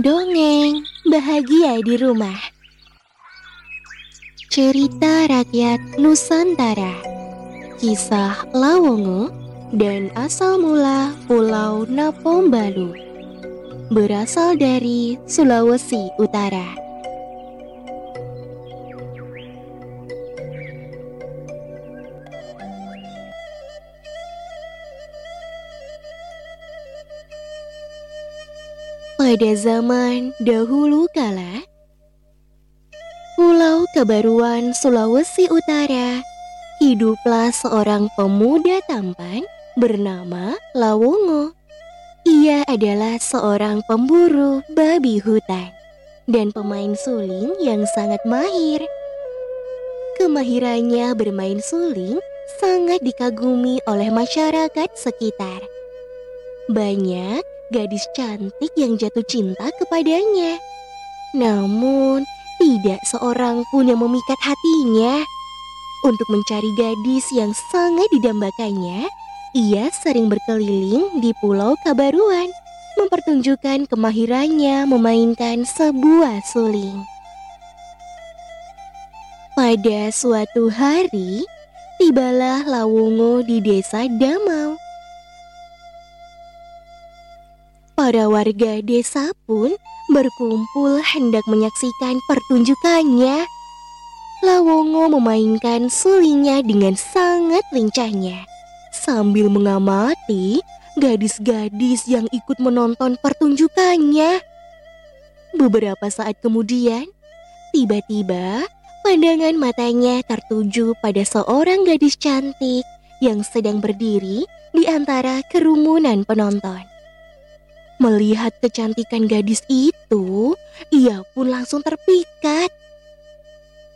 Dongeng bahagia di rumah. Cerita rakyat Nusantara. Kisah Lawongo dan asal mula Pulau Napombalu. Berasal dari Sulawesi Utara Pada zaman dahulu kala, Pulau Kebaruan Sulawesi Utara, hiduplah seorang pemuda tampan bernama Lawongo. Ia adalah seorang pemburu babi hutan dan pemain suling yang sangat mahir. Kemahirannya bermain suling sangat dikagumi oleh masyarakat sekitar. Banyak gadis cantik yang jatuh cinta kepadanya. Namun, tidak seorang pun yang memikat hatinya. Untuk mencari gadis yang sangat didambakannya, ia sering berkeliling di Pulau Kabaruan, mempertunjukkan kemahirannya memainkan sebuah suling. Pada suatu hari, tibalah Lawungo di desa Damau. Para warga desa pun berkumpul hendak menyaksikan pertunjukannya. Lawongo memainkan sulingnya dengan sangat lincahnya sambil mengamati gadis-gadis yang ikut menonton pertunjukannya. Beberapa saat kemudian, tiba-tiba pandangan matanya tertuju pada seorang gadis cantik yang sedang berdiri di antara kerumunan penonton. Melihat kecantikan gadis itu, ia pun langsung terpikat.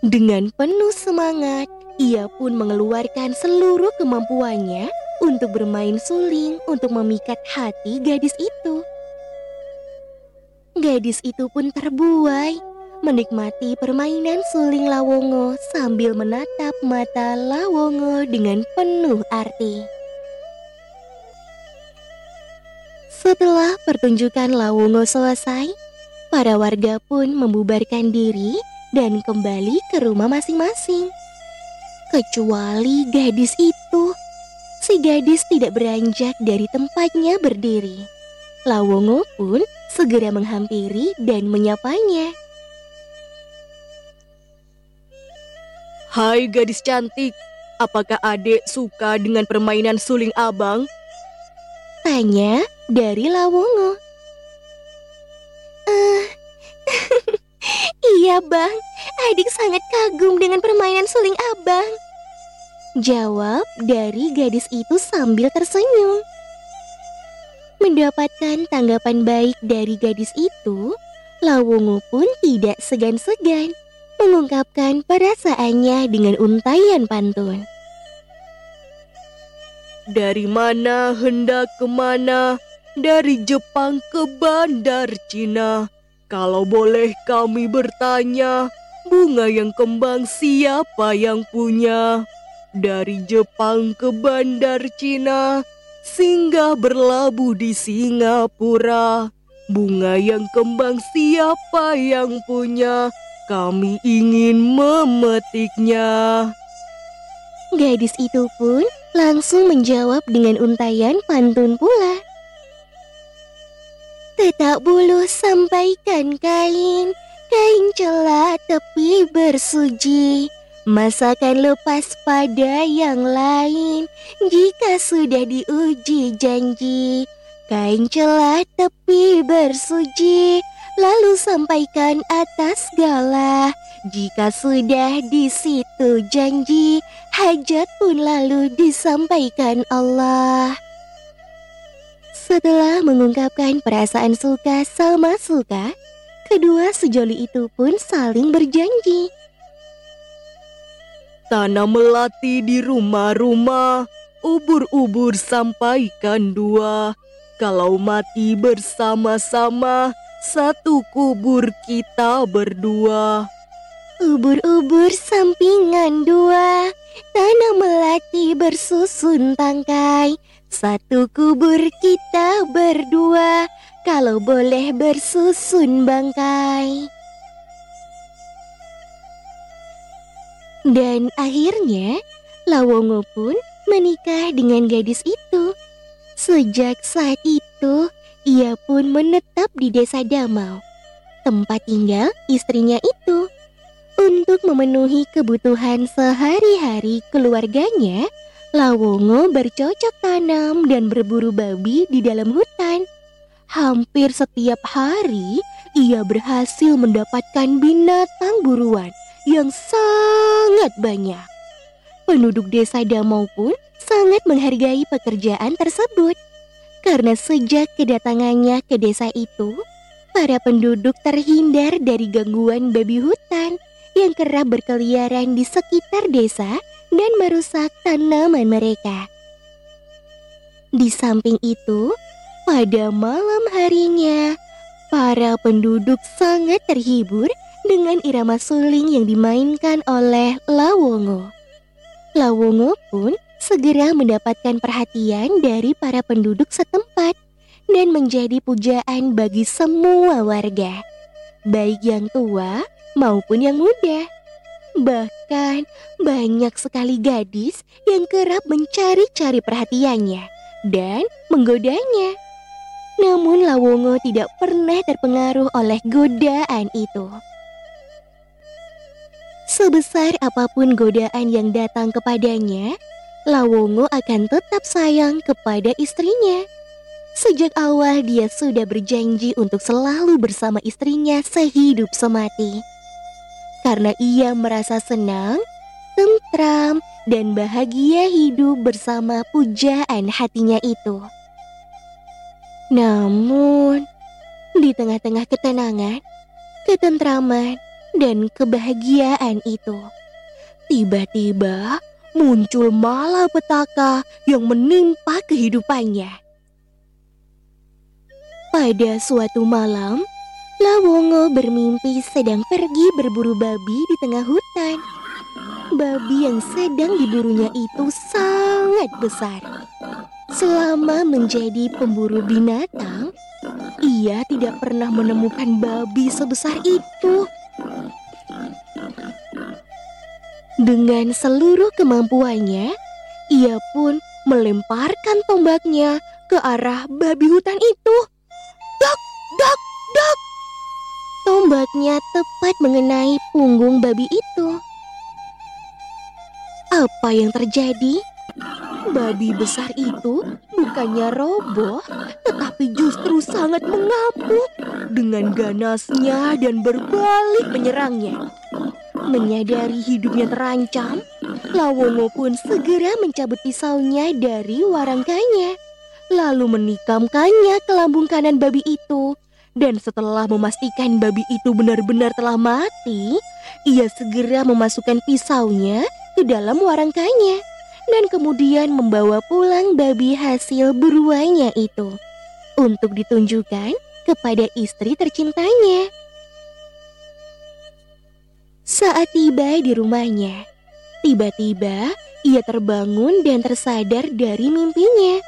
Dengan penuh semangat, ia pun mengeluarkan seluruh kemampuannya untuk bermain suling untuk memikat hati gadis itu. Gadis itu pun terbuai, menikmati permainan suling Lawongo sambil menatap mata Lawongo dengan penuh arti. Setelah pertunjukan Lawongo selesai, para warga pun membubarkan diri dan kembali ke rumah masing-masing. Kecuali gadis itu, si gadis tidak beranjak dari tempatnya berdiri. Lawongo pun segera menghampiri dan menyapanya. Hai gadis cantik, apakah adik suka dengan permainan suling abang? Tanya dari Lawongo. Eh, iya bang, adik sangat kagum dengan permainan suling abang. Jawab dari gadis itu sambil tersenyum. Mendapatkan tanggapan baik dari gadis itu, Lawongo pun tidak segan-segan mengungkapkan perasaannya dengan untayan pantun. Dari mana hendak ke mana? Dari Jepang ke Bandar Cina. Kalau boleh kami bertanya, bunga yang kembang siapa yang punya? Dari Jepang ke Bandar Cina, singgah berlabuh di Singapura. Bunga yang kembang siapa yang punya? Kami ingin memetiknya. Gadis itu pun langsung menjawab dengan untayan pantun pula. Tetak bulu sampaikan kain, kain celah tepi bersuji. Masakan lepas pada yang lain, jika sudah diuji janji. Kain celah tepi bersuji, lalu sampaikan atas galah. Jika sudah di situ janji, hajat pun lalu disampaikan Allah. Setelah mengungkapkan perasaan suka sama suka, kedua sejoli itu pun saling berjanji. Tanam melati di rumah-rumah, ubur-ubur sampaikan dua. Kalau mati bersama-sama, satu kubur kita berdua. Ubur-ubur sampingan dua, tanah melati bersusun tangkai. Satu kubur kita berdua, kalau boleh bersusun bangkai. Dan akhirnya, Lawongo pun menikah dengan gadis itu. Sejak saat itu, ia pun menetap di desa Damau, tempat tinggal istrinya itu. Untuk memenuhi kebutuhan sehari-hari keluarganya, Lawongo bercocok tanam dan berburu babi di dalam hutan. Hampir setiap hari, ia berhasil mendapatkan binatang buruan yang sangat banyak. Penduduk desa Damau pun sangat menghargai pekerjaan tersebut. Karena sejak kedatangannya ke desa itu, para penduduk terhindar dari gangguan babi hutan yang kerap berkeliaran di sekitar desa dan merusak tanaman mereka. Di samping itu, pada malam harinya, para penduduk sangat terhibur dengan irama suling yang dimainkan oleh Lawongo. Lawongo pun segera mendapatkan perhatian dari para penduduk setempat dan menjadi pujaan bagi semua warga, baik yang tua maupun yang muda. Bahkan banyak sekali gadis yang kerap mencari-cari perhatiannya dan menggodanya. Namun Lawongo tidak pernah terpengaruh oleh godaan itu. Sebesar apa pun godaan yang datang kepadanya, Lawongo akan tetap sayang kepada istrinya. Sejak awal dia sudah berjanji untuk selalu bersama istrinya sehidup semati karena ia merasa senang, tentram, dan bahagia hidup bersama pujaan hatinya itu. Namun, di tengah-tengah ketenangan, ketentraman, dan kebahagiaan itu, tiba-tiba muncul malapetaka yang menimpa kehidupannya. Pada suatu malam, Lawongo bermimpi sedang pergi berburu babi di tengah hutan. Babi yang sedang diburunya itu sangat besar. Selama menjadi pemburu binatang, ia tidak pernah menemukan babi sebesar itu. Dengan seluruh kemampuannya, ia pun melemparkan tombaknya ke arah babi hutan itu. Dok, dok! Tombaknya tepat mengenai punggung babi itu. Apa yang terjadi? Babi besar itu bukannya roboh, tetapi justru sangat mengamuk dengan ganasnya dan berbalik menyerangnya. Menyadari hidupnya terancam, Lawongo pun segera mencabut pisaunya dari warangkanya, lalu menikamkannya ke lambung kanan babi itu dan setelah memastikan babi itu benar-benar telah mati, ia segera memasukkan pisaunya ke dalam warangkanya dan kemudian membawa pulang babi hasil buruannya itu untuk ditunjukkan kepada istri tercintanya. Saat tiba di rumahnya, tiba-tiba ia terbangun dan tersadar dari mimpinya.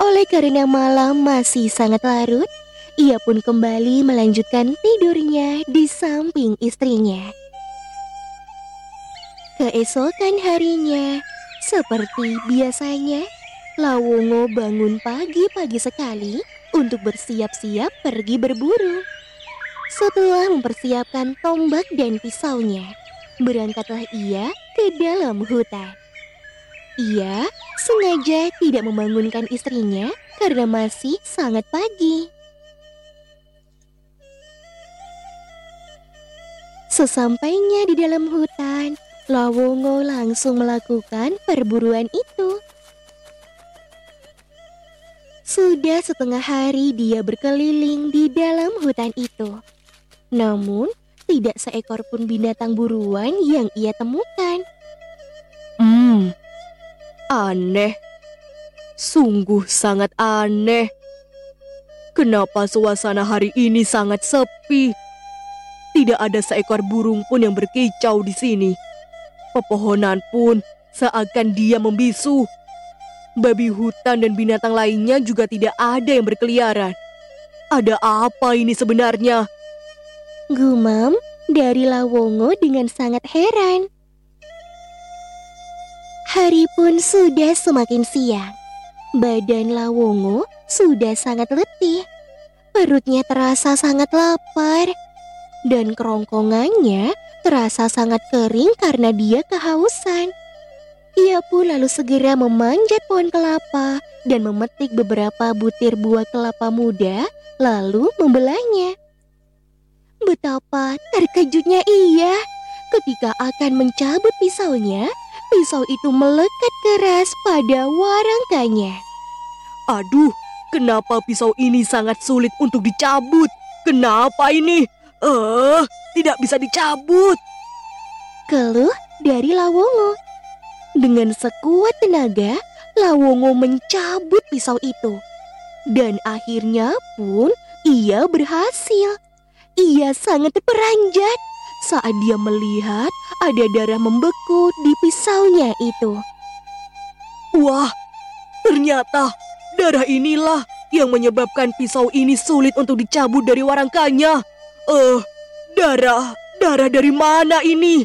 Oleh karena malam masih sangat larut, ia pun kembali melanjutkan tidurnya di samping istrinya. Keesokan harinya, seperti biasanya, Lawongo bangun pagi-pagi sekali untuk bersiap-siap pergi berburu. Setelah mempersiapkan tombak dan pisaunya, berangkatlah ia ke dalam hutan. Ia sengaja tidak membangunkan istrinya karena masih sangat pagi. Sesampainya di dalam hutan, Lawongo langsung melakukan perburuan itu. Sudah setengah hari dia berkeliling di dalam hutan itu. Namun, tidak seekor pun binatang buruan yang ia temukan. Hmm, aneh. Sungguh sangat aneh. Kenapa suasana hari ini sangat sepi? Tidak ada seekor burung pun yang berkicau di sini. Pepohonan pun seakan dia membisu. Babi hutan dan binatang lainnya juga tidak ada yang berkeliaran. Ada apa ini sebenarnya? Gumam dari Lawongo dengan sangat heran. Hari pun sudah semakin siang. Badan Lawongo sudah sangat letih. Perutnya terasa sangat lapar. Dan kerongkongannya terasa sangat kering karena dia kehausan. Ia pun lalu segera memanjat pohon kelapa dan memetik beberapa butir buah kelapa muda, lalu membelahnya. Betapa terkejutnya ia ketika akan mencabut pisaunya pisau itu melekat keras pada warangkanya. Aduh, kenapa pisau ini sangat sulit untuk dicabut? Kenapa ini? Eh, uh, tidak bisa dicabut. Keluh dari Lawongo. Dengan sekuat tenaga, Lawongo mencabut pisau itu. Dan akhirnya pun ia berhasil. Ia sangat terperanjat saat dia melihat ada darah membeku di pisaunya itu. Wah, ternyata darah inilah yang menyebabkan pisau ini sulit untuk dicabut dari warangkanya. Eh, uh, darah, darah dari mana ini?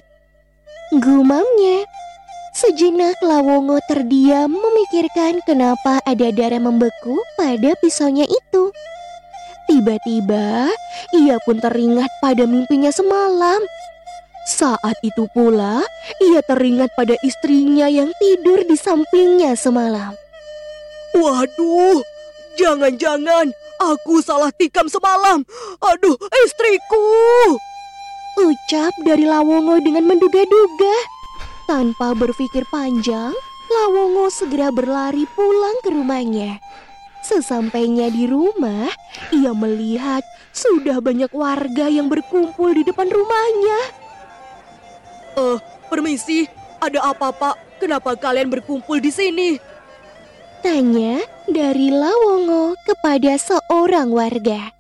Gumamnya. Sejenak Lawongo terdiam memikirkan kenapa ada darah membeku pada pisaunya itu. Tiba-tiba, ia pun teringat pada mimpinya semalam. Saat itu pula, ia teringat pada istrinya yang tidur di sampingnya semalam. Waduh, jangan-jangan aku salah tikam semalam. Aduh, istriku! Ucap dari Lawongo dengan menduga-duga. Tanpa berpikir panjang, Lawongo segera berlari pulang ke rumahnya. Sesampainya di rumah, ia melihat sudah banyak warga yang berkumpul di depan rumahnya. Eh, uh, permisi, ada apa pak? Kenapa kalian berkumpul di sini? Tanya dari Lawongo kepada seorang warga.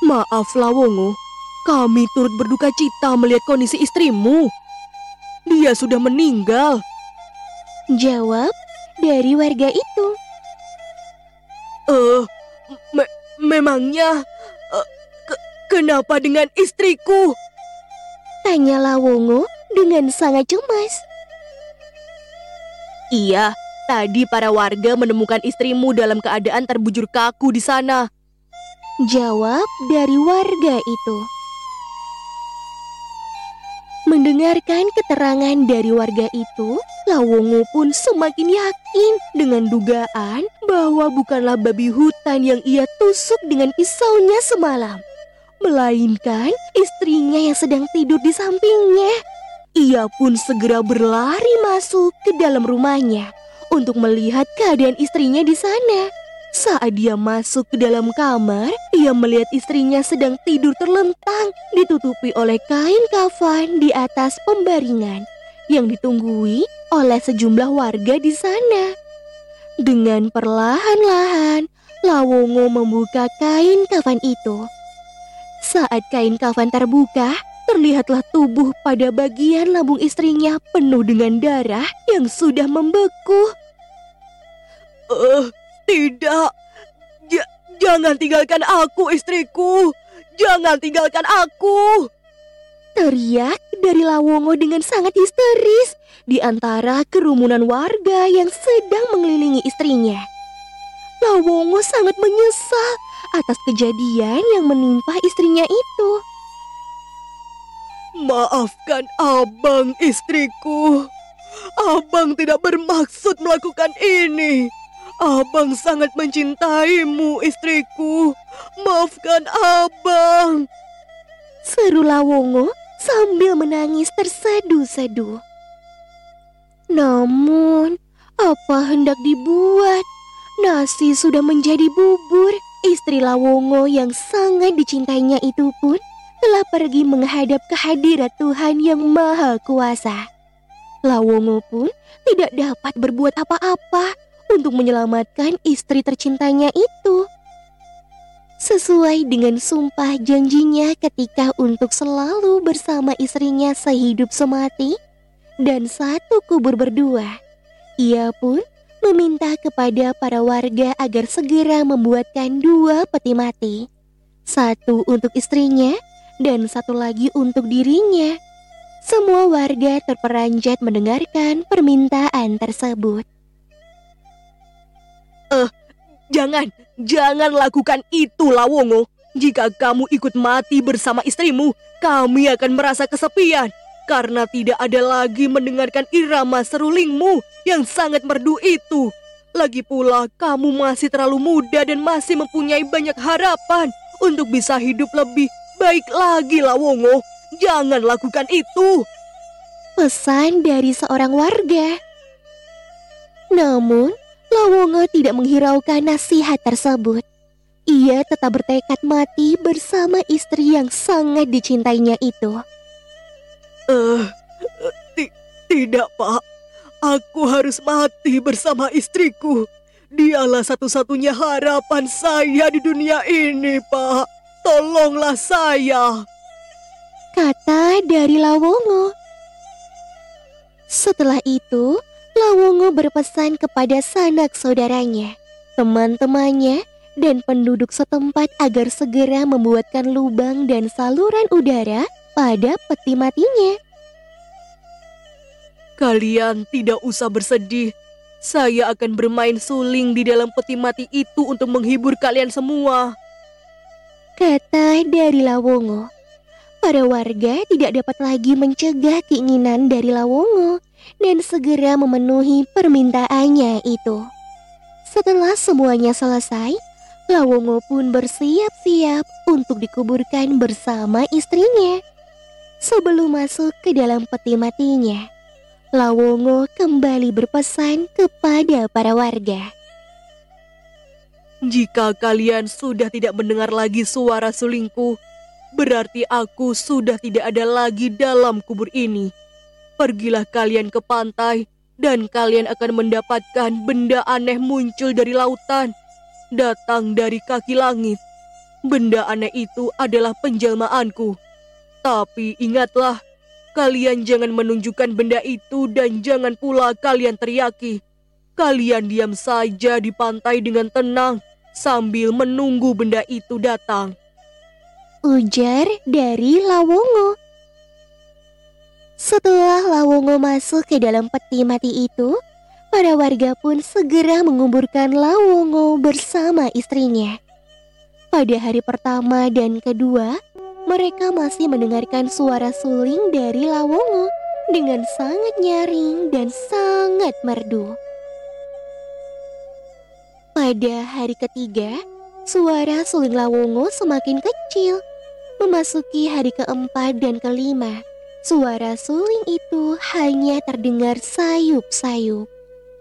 Maaf Lawongo, kami turut berduka cita melihat kondisi istrimu. Dia sudah meninggal. Jawab dari warga itu. Eh, uh, me memangnya uh, ke kenapa dengan istriku? Tanya Lawongo dengan sangat cemas. Iya, tadi para warga menemukan istrimu dalam keadaan terbujur kaku di sana. Jawab dari warga itu. Mendengarkan keterangan dari warga itu, Lawongo pun semakin yakin dengan dugaan bahwa bukanlah babi hutan yang ia tusuk dengan pisaunya semalam, melainkan istrinya yang sedang tidur di sampingnya. Ia pun segera berlari masuk ke dalam rumahnya untuk melihat keadaan istrinya di sana. Saat dia masuk ke dalam kamar, ia melihat istrinya sedang tidur terlentang, ditutupi oleh kain kafan di atas pembaringan yang ditunggui oleh sejumlah warga di sana. Dengan perlahan-lahan, Lawongo membuka kain kafan itu. Saat kain kafan terbuka, terlihatlah tubuh pada bagian lambung istrinya penuh dengan darah yang sudah membeku. Eh, uh, tidak. J jangan tinggalkan aku, istriku. Jangan tinggalkan aku. Teriak dari Lawongo dengan sangat histeris di antara kerumunan warga yang sedang mengelilingi istrinya. Lawongo sangat menyesal atas kejadian yang menimpa istrinya itu. Maafkan abang istriku. Abang tidak bermaksud melakukan ini. Abang sangat mencintaimu istriku. Maafkan abang. Seru Lawongo sambil menangis terseduh-seduh. Namun, Apa hendak dibuat? Nasi sudah menjadi bubur. Istri Lawongo yang sangat dicintainya itu pun telah pergi menghadap kehadirat Tuhan yang Maha Kuasa. Lawongo pun tidak dapat berbuat apa-apa untuk menyelamatkan istri tercintanya itu. Sesuai dengan sumpah janjinya ketika untuk selalu bersama istrinya sehidup semati dan satu kubur berdua, ia pun meminta kepada para warga agar segera membuatkan dua peti mati. Satu untuk istrinya dan satu lagi untuk dirinya. Semua warga terperanjat mendengarkan permintaan tersebut. Eh, jangan, jangan lakukan itu, Lawongo. Jika kamu ikut mati bersama istrimu, kami akan merasa kesepian karena tidak ada lagi mendengarkan irama serulingmu yang sangat merdu itu. Lagi pula, kamu masih terlalu muda dan masih mempunyai banyak harapan untuk bisa hidup lebih baik lagi, Lawongo. Jangan lakukan itu. Pesan dari seorang warga. Namun, Lawonga tidak menghiraukan nasihat tersebut. Ia tetap bertekad mati bersama istri yang sangat dicintainya itu. Eh, uh, tidak, Pak. Aku harus mati bersama istriku. Dialah satu-satunya harapan saya di dunia ini, Pak. Tolonglah saya kata dari Lawongo. Setelah itu, Lawongo berpesan kepada sanak saudaranya, teman-temannya, dan penduduk setempat agar segera membuatkan lubang dan saluran udara pada peti matinya. Kalian tidak usah bersedih. Saya akan bermain suling di dalam peti mati itu untuk menghibur kalian semua. Kata dari Lawongo. Para warga tidak dapat lagi mencegah keinginan dari Lawongo dan segera memenuhi permintaannya itu. Setelah semuanya selesai, Lawongo pun bersiap-siap untuk dikuburkan bersama istrinya. Sebelum masuk ke dalam peti matinya, Lawongo kembali berpesan kepada para warga. Jika kalian sudah tidak mendengar lagi suara sulingku, Berarti aku sudah tidak ada lagi dalam kubur ini. Pergilah kalian ke pantai dan kalian akan mendapatkan benda aneh muncul dari lautan, datang dari kaki langit. Benda aneh itu adalah penjelmaanku. Tapi ingatlah, kalian jangan menunjukkan benda itu dan jangan pula kalian teriaki. Kalian diam saja di pantai dengan tenang sambil menunggu benda itu datang ujar dari Lawongo. Setelah Lawongo masuk ke dalam peti mati itu, para warga pun segera menguburkan Lawongo bersama istrinya. Pada hari pertama dan kedua, mereka masih mendengarkan suara suling dari Lawongo dengan sangat nyaring dan sangat merdu. Pada hari ketiga, suara suling Lawongo semakin kecil Memasuki hari keempat dan kelima, suara suling itu hanya terdengar sayup-sayup.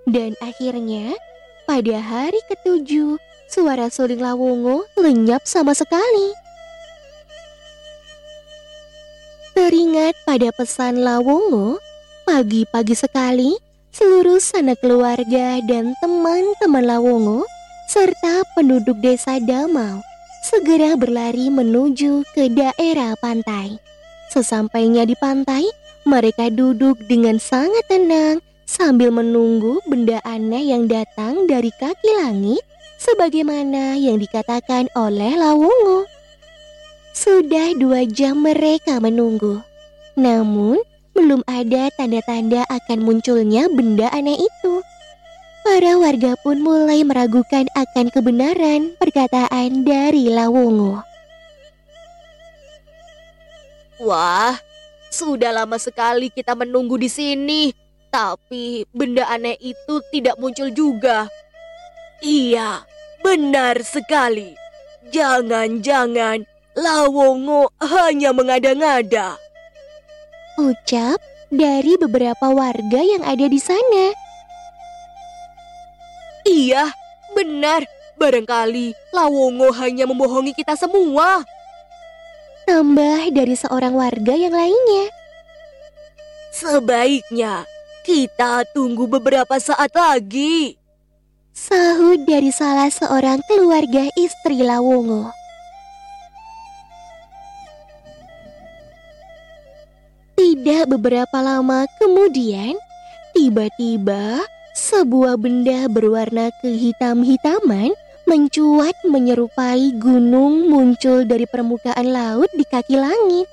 Dan akhirnya, pada hari ketujuh, suara suling Lawongo lenyap sama sekali. Teringat pada pesan Lawongo, pagi-pagi sekali, seluruh sanak keluarga dan teman-teman Lawongo, serta penduduk desa Damau segera berlari menuju ke daerah pantai. Sesampainya di pantai, mereka duduk dengan sangat tenang sambil menunggu benda aneh yang datang dari kaki langit sebagaimana yang dikatakan oleh Lawungu. Sudah dua jam mereka menunggu, namun belum ada tanda-tanda akan munculnya benda aneh itu. Para warga pun mulai meragukan akan kebenaran perkataan dari Lawongo. Wah, sudah lama sekali kita menunggu di sini, tapi benda aneh itu tidak muncul juga. Iya, benar sekali. Jangan-jangan Lawongo hanya mengada-ngada. Ucap dari beberapa warga yang ada di sana. Iya, benar. Barangkali Lawongo hanya membohongi kita semua. Tambah dari seorang warga yang lainnya. Sebaiknya kita tunggu beberapa saat lagi. Sahut dari salah seorang keluarga istri Lawongo. Tidak beberapa lama kemudian, tiba-tiba sebuah benda berwarna kehitam-hitaman mencuat menyerupai gunung muncul dari permukaan laut di kaki langit.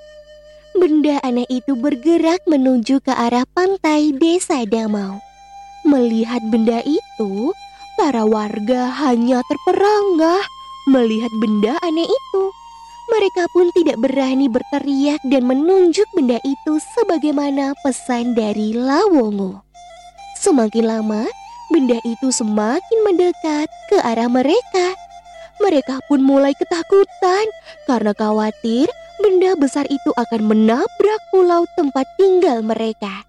Benda aneh itu bergerak menuju ke arah pantai desa Damau. Melihat benda itu, para warga hanya terperangah melihat benda aneh itu. Mereka pun tidak berani berteriak dan menunjuk benda itu sebagaimana pesan dari Lawongo. Semakin lama, benda itu semakin mendekat ke arah mereka. Mereka pun mulai ketakutan karena khawatir benda besar itu akan menabrak pulau tempat tinggal mereka.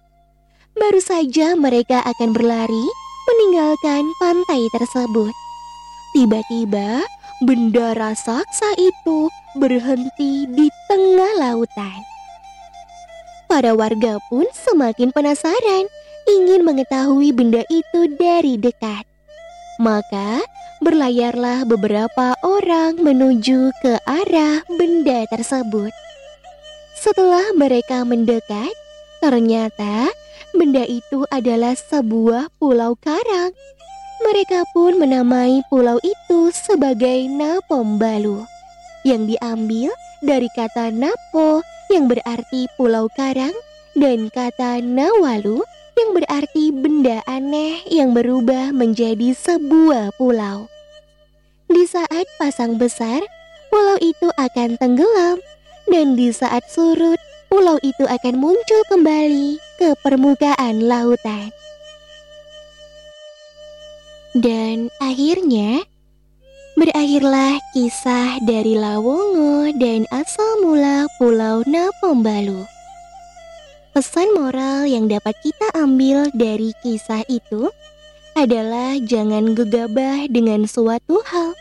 Baru saja mereka akan berlari meninggalkan pantai tersebut. Tiba-tiba, benda raksasa itu berhenti di tengah lautan. Para warga pun semakin penasaran, ingin mengetahui benda itu dari dekat. Maka berlayarlah beberapa orang menuju ke arah benda tersebut. Setelah mereka mendekat, ternyata benda itu adalah sebuah pulau karang. Mereka pun menamai pulau itu sebagai Napombalu yang diambil dari kata Napo yang berarti pulau karang dan kata Nawalu yang berarti benda aneh yang berubah menjadi sebuah pulau. Di saat pasang besar, pulau itu akan tenggelam dan di saat surut, pulau itu akan muncul kembali ke permukaan lautan. Dan akhirnya, Berakhirlah kisah dari Lawongo dan asal mula Pulau Napombalu. Pesan moral yang dapat kita ambil dari kisah itu adalah jangan gegabah dengan suatu hal,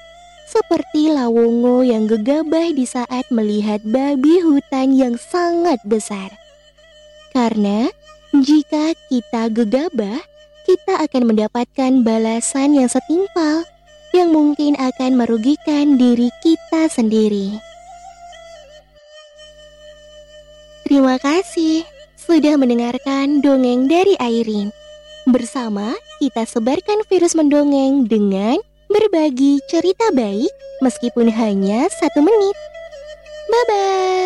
seperti Lawongo yang gegabah di saat melihat babi hutan yang sangat besar. Karena jika kita gegabah, kita akan mendapatkan balasan yang setimpal yang mungkin akan merugikan diri kita sendiri. Terima kasih sudah mendengarkan dongeng dari Airin. Bersama kita sebarkan virus mendongeng dengan berbagi cerita baik meskipun hanya satu menit. Bye-bye.